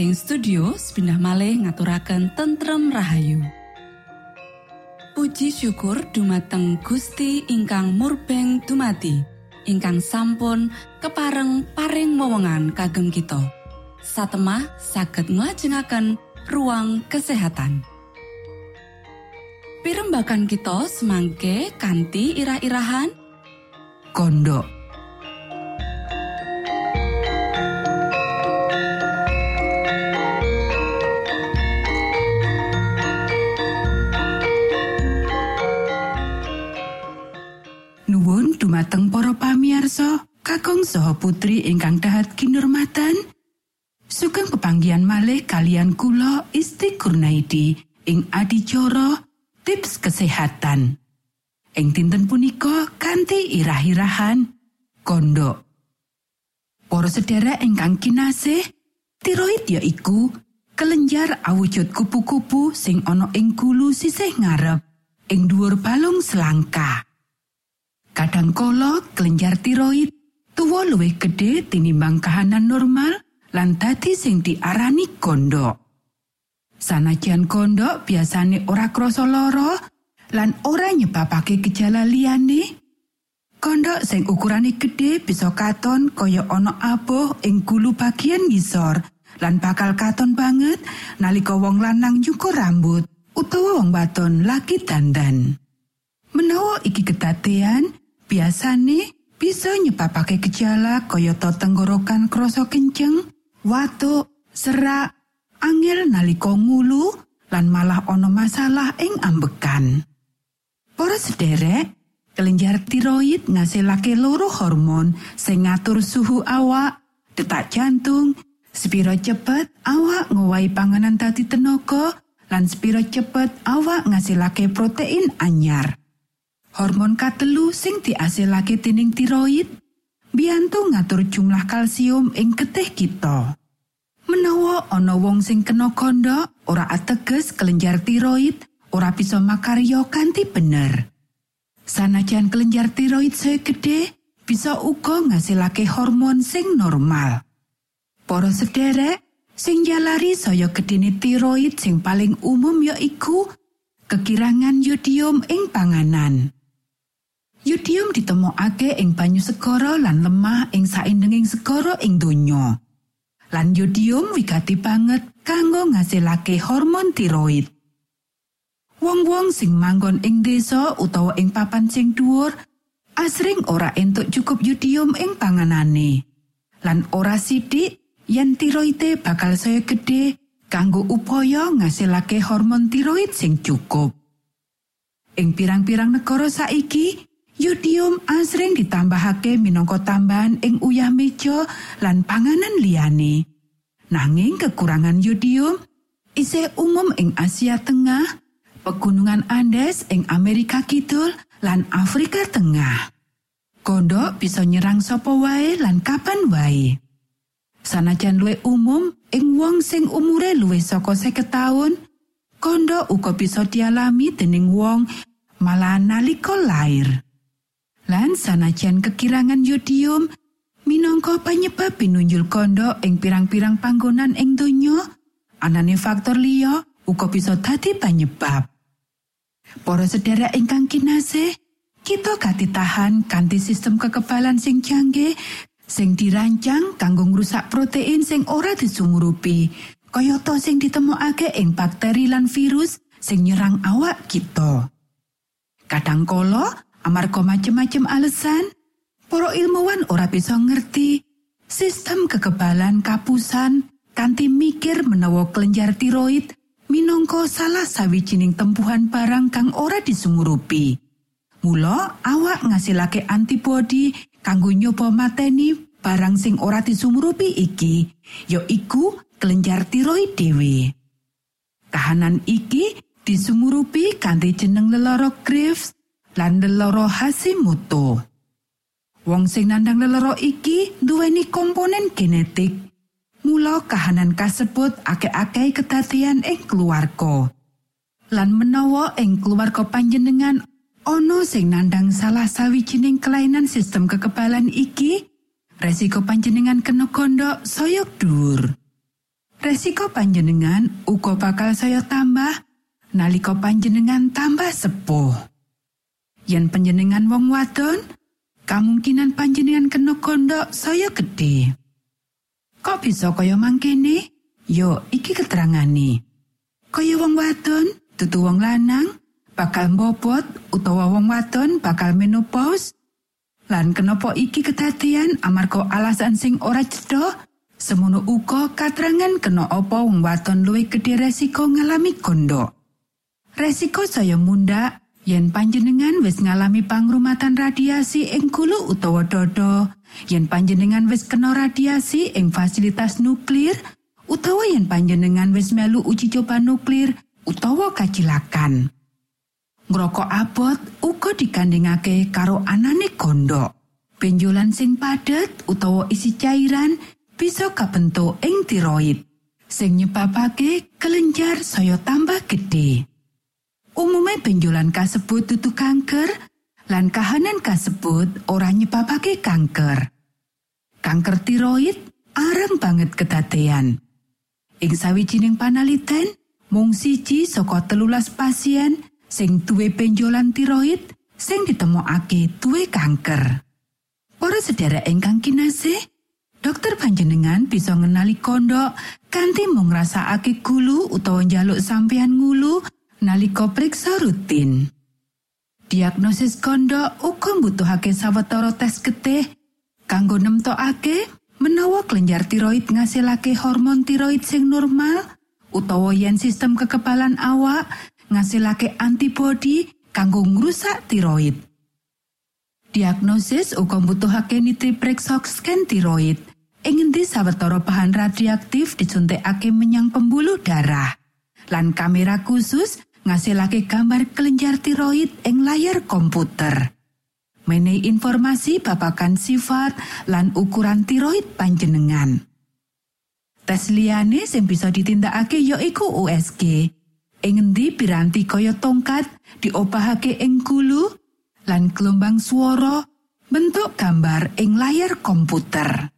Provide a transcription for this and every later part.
Saking studio sepindah malih ngaturaken tentrem rahayu. Puji syukur dumateng Gusti ingkang murbeng dumati, ingkang sampun kepareng paring wewenngan kagem kita. Satemah saged nglajengaken ruang kesehatan. Pirembakan kita semangke kanthi irah-irahan Kondok saha putri ingkang dahat kinurmatan. Sugeng pepanggihan malih kalian kula Isti Kurnaidi ing adicara tips kesehatan. Ing dinten punika kanthi irah-irahan kondok. Para sedherek ingkang kinasih, tiroid ya iku kelenjar awujud kupu-kupu sing ana ing gulu sisih ngarep ing dhuwur balung selangka. Kadangkala kelenjar tiroid tuwa luwih gedhe tinimbang kahanan normal lan dadi sing diarani kondok. Sanajan kondok biasane ora krasa lara lan ora nyebabake gejala liyane. Kondok sing ukurane gedhe bisa katon kaya ana aboh ing gulu bagian ngisor lan bakal katon banget nalika wong lanang nyukur rambut utawa wong wadon lagi dandan. Menawa iki kedadean, biasane bisa nyebabake gejala kayata tenggorokan krasa kenceng, watuk, serak, angel nalika ngulu lan malah ana masalah ing ambekan. Para sederek, kelenjar tiroid ngasilake loro hormon sing ngatur suhu awak, detak jantung, spiro cepet awak ngowahi panganan dadi tenaga, lan spiro cepet awak ngasilake protein anyar. Hormon katelu sing diasilake dening tiroid biyantu ngatur jumlah kalsium ing getih kita. Menawa ana wong sing kena kondok, ora ateges kelenjar tiroid ora bisa makarya kanthi bener. Sanajan kelenjar tiroid saya gede, bisa uga ngasilake hormon sing normal. Para sederek, sing jalari saya gedene tiroid sing paling umum ya iku kekirangan yodium ing panganan. Yodium ditemokake ing banyu segara lan lemah ing saindenging segara ing donya. Lan yodium wigati banget kanggo ngasilake hormon tiroid. Wong-wong sing manggon ing desa utawa ing papan sing dhuwur asring ora entuk cukup yodium ing panganane. Lan ora sidik yen tiroide bakal saya gede kanggo upaya ngasilake hormon tiroid sing cukup. Ing pirang-pirang negara saiki, yodium asring ditambahake minangka tambahan ing uyah meja lan panganan liyane. Nanging kekurangan yodium isih umum ing Asia Tengah, pegunungan Andes ing Amerika Kidul lan Afrika Tengah. Kondok bisa nyerang sapa wae lan kapan wae. Sanajan luwih umum ing wong sing umure luwih saka 50 taun, kondok uga bisa dialami dening wong malah nalika lair. Lan sanajan kekirangan yodium minangka penyebab pinunjul kondok ing pirang-pirang panggonan ing donya, anane faktor liya uga bisa dadi penyebab. Para sedherek ingkang kinasih, kita katitahan kanthi sistem kekebalan sing canggih sing dirancang kanggo ngrusak protein sing ora disumurupi, kayata sing ditemokake ing bakteri lan virus sing nyerang awak kita. Kadangkala amarga macem-macem alasan, para ilmuwan ora bisa ngerti sistem kekebalan kapusan kanthi mikir menawa kelenjar tiroid minangka salah sawijining tempuhan barang kang ora disumurupi. Mula awak ngasilake antibodi kanggo nyoba mateni barang sing ora disumurupi iki, ya iku kelenjar tiroid dhewe. Kahanan iki disumurupi kanthi jeneng leloro Graves lan leloro Hashimoto. Wong sing nandang leloro iki duweni komponen genetik. Mula kahanan kasebut akeh-akeh kedadian ing keluarga. Lan menawa ing keluarga panjenengan ana sing nandang salah sawijining kelainan sistem kekebalan iki, resiko panjenengan kena kondok soyok dhuwur. resiko panjenengan uga bakal saya tambah nalika panjenengan tambah sepuh. Yen panjenengan wong wadon, kemungkinan panjenengan kena kondok saya gede. Kok bisa kaya mangkene? Yo, iki keterangane. Kaya wong wadon, dudu wong lanang, bakal bobot utawa wong wadon bakal menopause. Lan kenapa iki kedadian amarga alasan sing ora cedha? Semono uga katrangan kena apa wong wadon luwih gedhe resiko ngalami kondok. Resiko saya munda yen panjenengan wis ngalami pangrumatan radiasi ing gulu utawa dodo, yen panjenengan wis kena radiasi ing fasilitas nuklir, utawa yen panjenengan wis melu uji coba nuklir utawa kacilakan. Ngrokok abot uga dikandhingake karo anane gondok. Benjolan sing padet utawa isi cairan bisa kabentuk ing tiroid sing nyebabake kelenjar saya tambah gede. Umume benjolan kasebut dudu kanker lan kahanan kasebut ora nyebabake kanker. Kanker tiroid arang banget kedadean. Ing sawijining panaliten, mung siji saka telulas pasien sing duwe benjolan tiroid sing ditemokake duwe kanker. Para sedherek ingkang kinasih, dokter panjenengan bisa ngenali kondok kanthi mung ngrasakake gulu utawa njaluk sampeyan ngulu nalika priksa rutin. Diagnosis kondok uga mbutuhake sawetara tes getih kanggo nemtokake menawa kelenjar tiroid ngasilake hormon tiroid sing normal utawa yen sistem kekebalan awak ngasilake antibodi kanggo ngrusak tiroid. Diagnosis uga mbutuhake nitripreksox scan tiroid. Ing ngendi sawetara bahan radioaktif disuntikake menyang pembuluh darah. Lan kamera khusus ngasilake gambar kelenjar tiroid ing layar komputer. Menehi informasi babagan sifat lan ukuran tiroid panjenengan. Tes liyane sing bisa ditindakake yaiku USG. Ing ngendi piranti kaya tongkat diopahake ing gulu lan gelombang swara bentuk gambar ing layar komputer.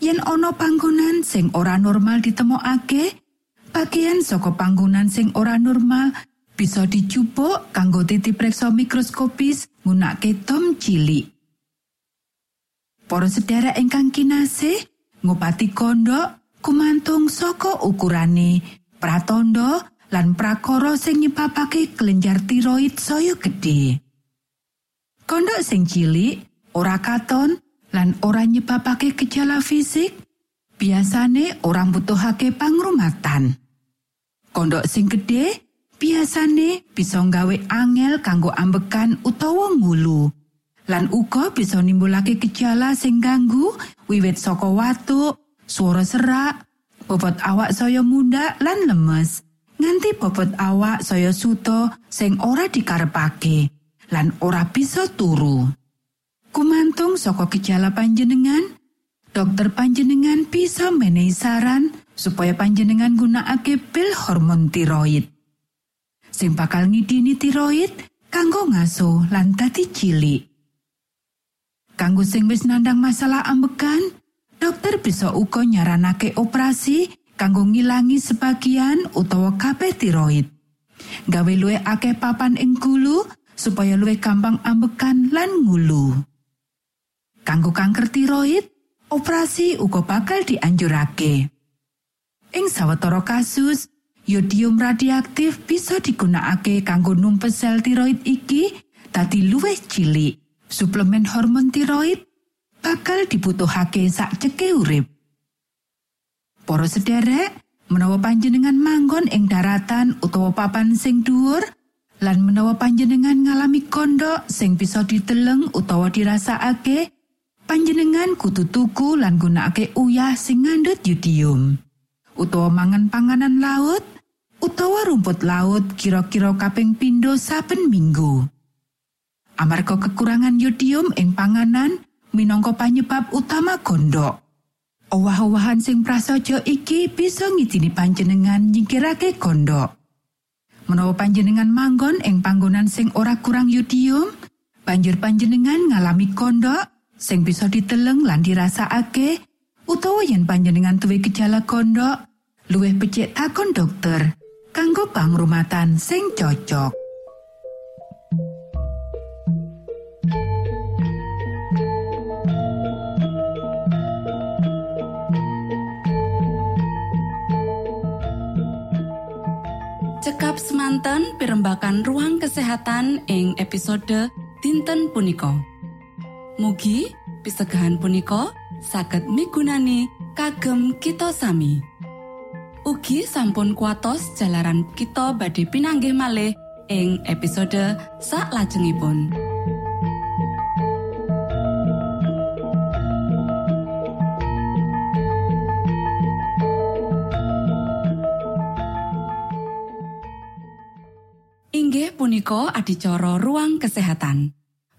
Yen ana panggonan sing ora normal ditemokake, bagian saka panggonan sing ora normal bisa dicupuk kanggo titipreksa mikroskopis nggunakake tom cilik. Para sedherek ingkang kinasih, ngobati kondok kumantung saka ukurane, pratandha lan prakara sing nyebabake kelenjar tiroid saya gedhe. Kondok sing cilik, ora katon lan ora nyebabake gejala fisik, biasane ora mbutuhake pangrumatan. Kondok sing gedhe biasane bisa nggawe angel kanggo ambekan utawa ngulu. Lan uga bisa nimbulake gejala sing ganggu wiwit saka watuk, swara serak, bobot awak saya munda lan lemes. nganti bobot awak saya suto sing ora dikarepake lan ora bisa turu. Kumantung saka gejala panjenengan, dokter panjenengan bisa menehi saran supaya panjenengan gunakake pil hormon tiroid. Sing bakal ngidini tiroid kanggo ngaso lan dadi cilik. Kanggo sing wis nandang masalah ambekan, dokter bisa uga nyaranake operasi kanggo ngilangi sebagian utawa kabeh tiroid. Gawe luwih akeh papan ing gulu supaya luwih gampang ambekan lan ngulu. Kanggo kanker tiroid, operasi uga bakal dianjurake. Ing sawetara kasus, yodium radioaktif bisa digunakake kanggo numpes sel tiroid iki dadi luwih cilik. Suplemen hormon tiroid bakal dibutuhake sak ceke urip. Para sederek, menawa panjenengan manggon ing daratan utawa papan sing dhuwur, lan menawa panjenengan ngalami kondok sing bisa diteleng utawa dirasakake, panjenengan kudu tuku lan gunakake uyah sing ngandhut yodium. Utawa mangan panganan laut, utawa rumput laut kira-kira kaping pindho saben minggu. Amarga kekurangan yodium ing panganan minangka panyebab utama gondok. Owah-owahan sing prasaja iki bisa ngidini panjenengan nyingkirake gondok. Menawa panjenengan manggon ing panggonan sing ora kurang yodium, banjur panjenengan ngalami kondok sing bisa diteleng lan dirasakake, utawa yen panjenengan duwe gejala gondok luwih becik takon dokter kanggo pangrummatan sing cocok Cekap semanten pimbakan ruang kesehatan ing episode dinten punika. Mugi pisegahan punika saged migunani kagem kita sami. Ugi sampun kuatos jalaran kita badhe pinanggih malih ing episode sak lajengipun. Inggih punika adicara ruang kesehatan.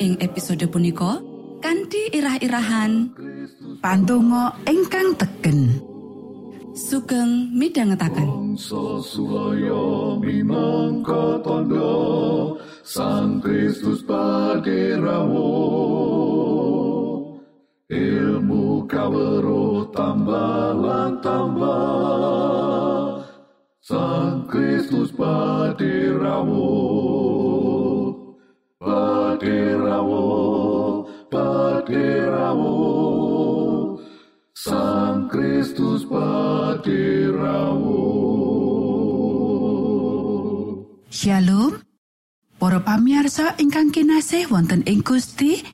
Ing episode punika kanthi irah-irahan pantungo ingkang tegen sugeng minangka tondo Sang Kristus paderamu Ilmu kawero tambah tambah Sang Kristus paderamu Paderamu Paderamu Sang Kristus paderamu Shalom. Para pamirsa ingkang kinasih wonten ing Gusti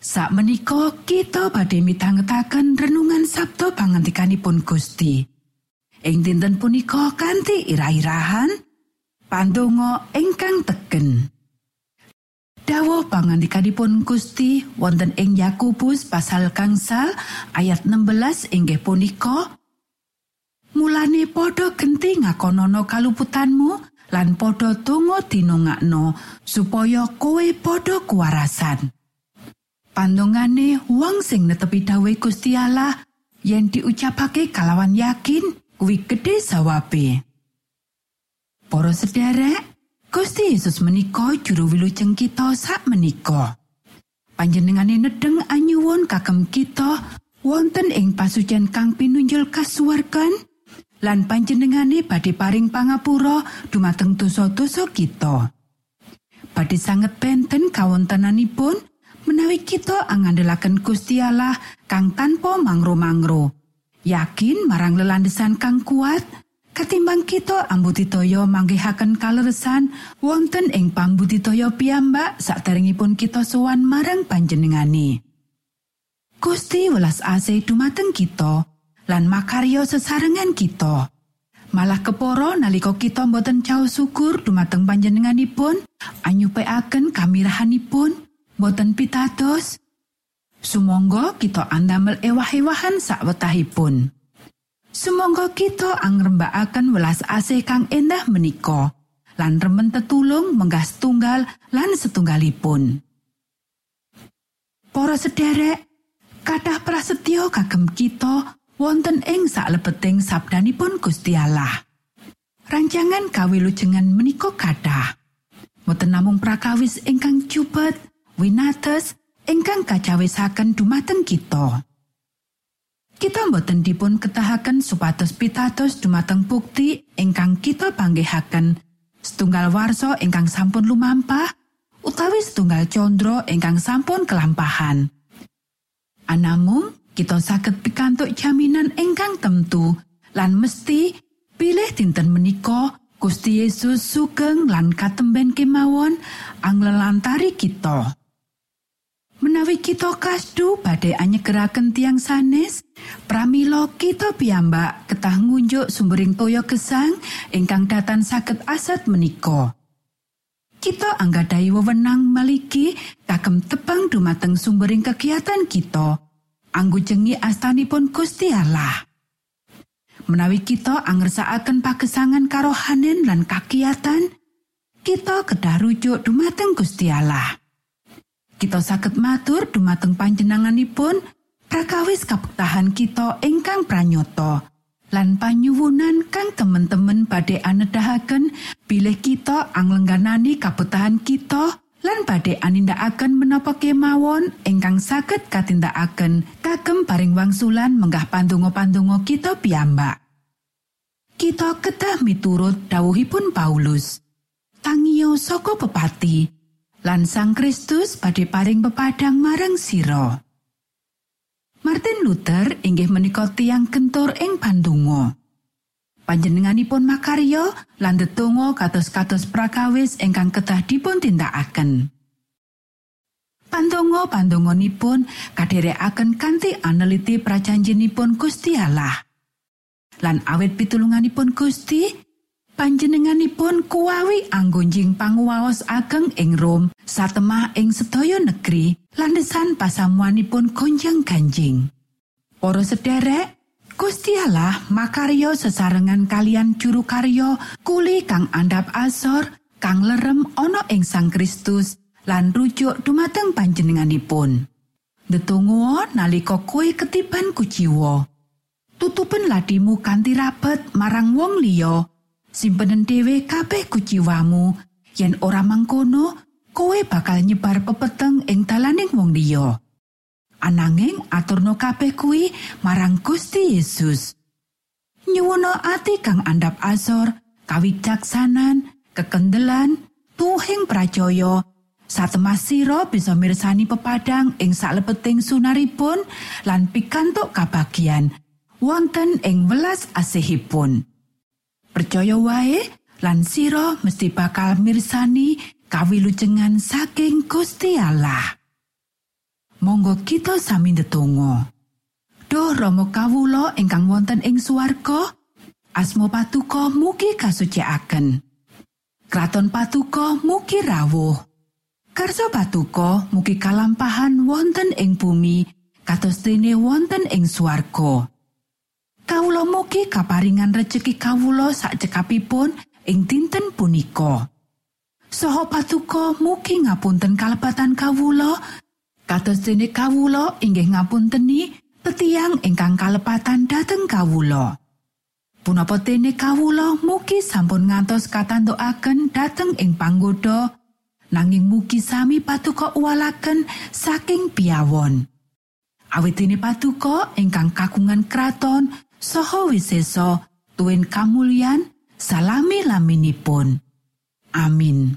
sak menika kita badhe midhangetaken renungan Sabtu pangantikanipun Gusti. Ing dinten punika kanthi irah-irahan pandonga ingkang tegen Dawuh pangandikanipun Gusti wonten ing Yakobus pasal gangsal ayat 16 inggih punika Mulane padha genti ngakonono kaluputanmu lan padha donga dinongakno supaya kowe padha kuwarasan. Pandongane wong sing netepi dawuh Gusti Allah yen diucapake kalawan yakin kuwi gedhe sawabe. Para sederek, Gusti Yesus menika juru wilujeng kita sak menika. Panjenengane nedeng anyuwun kagem kita wonten ing pasucian kang pinunjul kasuwargan lan panjenengane badhe paring pangapura dumateng dosa-dosa kita. Badhe sanget benten kawontenanipun menawi kita angandelaken Gusti Allah kang tanpa mangro-mangro. Yakin marang lelandesan kang kuat, katimbang kita ambudidaya manggihaken kaleresan wonten ing pambudidaya piyambak saderengipun kita sowan marang panjenengane. Gusti welas asih dumateng kita lan makarya sesarengan kita. Malah keporo nalika kita boten cao syukur dumateng panjenenganipun, anyupeaken kamirahanipun, boten pitados. Sumangga kita andamel ewah-ewahan sakwetahipun. Sumangga kita angrembakaken welas asih kang endah menika lan remen tetulung menggah setunggal lan setunggalipun. Para sederek, kathah prasetyo kagem kita wonten ing saklebeting sabdanipun Gusti Allah. Rancangan kawilujengan menika kathah. Mboten namung prakawis ingkang cupet, winates, ingkang kacawisaken dumateng kita. Kita mboten dipun ketahaken supados pitados dumateng bukti ingkang kita panggihaken setunggal warsa ingkang sampun lumampah utawi setunggal condro ingkang sampun kelampahan. Anamung kita saged pikantuk jaminan ingkang temtu lan mesti pilih dinten menika Gusti Yesus sugeng lan katemben kemawon anglelantari kita. Menawi kita kasdu badhe anyegeraken tiang sanes, pramila kita piyambak ketah ngunjuk sumbering toya gesang ingkang datan saged aset menika. Kita anggadhahi wewenang maliki kagem tepang dumateng sumbering kegiatan kita. Anggujengi astanipun Gusti Allah. Menawi kita angersakaken pagesangan karohanen lan kakiatan, kita kedah rujuk dumateng Gusti Allah. Kita saged matur dumateng panjenenganipun prakawis kabektahan kita ingkang pranyata lan panyuwunan kang temen-temen badhe anedahaken bilih kita anglengganani kabetahan kita lan badhe anindakaken menapa kemawon ingkang saged katindakaken kagem paring wangsulan menggah pandonga-pandonga kita piyambak. Kita kedah miturut dawuhipun Paulus. Tangio saka pepati lan Sang Kristus badhe paring pepadang marang sira. Martin Luther inggih menika tiang kentur ing pandonga. Panjenenganipun makarya lan ndedonga kados-kados prakawis ingkang kedah dipun tindakaken. Pandonga-pandonganipun kadherekaken kanthi aneliti prajanjenipun Gusti Allah. Lan awit pitulunganipun Gusti, panjenenganipun kuwawi anggonjing panguwaos ageng ing Rom satemah ing sedaya negeri landesan pasamuanipun gonjang ganjing. Para sederek, Gusti Allah makarya sesarengan kalian juru karya kuli kang andhap asor kang lerem ana ing Sang Kristus lan rujuk dumateng panjenenganipun. Detunggo nalika kowe ketiban kuciwa. Tutupen ladimu kanthi rapet marang wong liya. Simpenen dhewe kabeh kuciwamu yen ora mangkono kowe bakal nyebar pepeteng ing dalaning wong liya. Ananging aturno kabeh kuwi marang Gusti Yesus. Nyuwono ati kang andhap asor, kawicaksanan, kekendelan, tuhing pracaya, satemah sira bisa mirsani pepadang ing salebeting sunaripun lan pikantuk kabagian wonten ing welas asihipun. Percaya wae lan sira mesti bakal mirsani kawilujengan saking Gusti Allah. Monggo kita sami ndedonga. Duh Rama kawula ingkang wonten ing swarga, asma patuko mugi kasucikaken. Kraton patuko mugi rawuh. Karso patuko mugi kalampahan wonten ing bumi kados dene wonten ing swarga. Kawula mugi kaparingan rejeki kawula sak cekapipun ing dinten punika. Soho patuko mugi ngapunten kalebatan kawulo, kados dene kawulo inggih ngapunteni tetiang ingkang kalepatan dhateng kawulo. Punapa dene kawulo mugi sampun ngantos katantukaken dhateng ing panggoda, nanging mugi sami patuko uwalaken saking piawon. Awit dene patuko ingkang kagungan kraton saha wisesa tuwin kamulyan salami laminipun. Amin.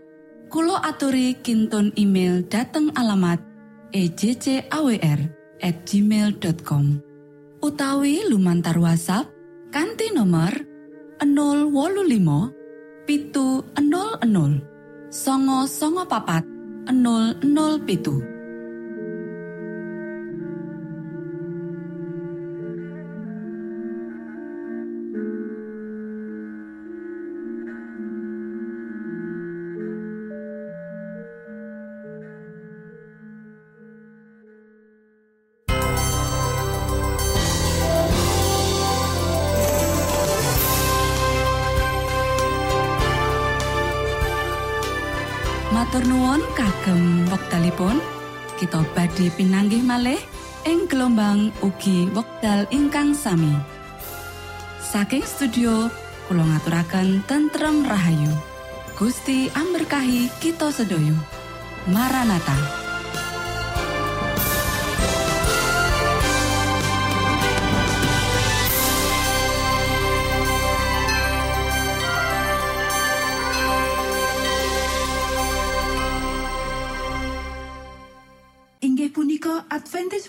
Kulo aturi kinton email dateng alamat ejcawr at gmail.com utawi lumantar WhatsApp kanti nomor 025 pitu 00 songo songo papat 00 pitu pinanggih malih ing gelombang ugi wekdal ingkang sami. Saking studio kula ngaturaken tentrem rahayu. Gusti amberkahi kita sedaya. Maranatha.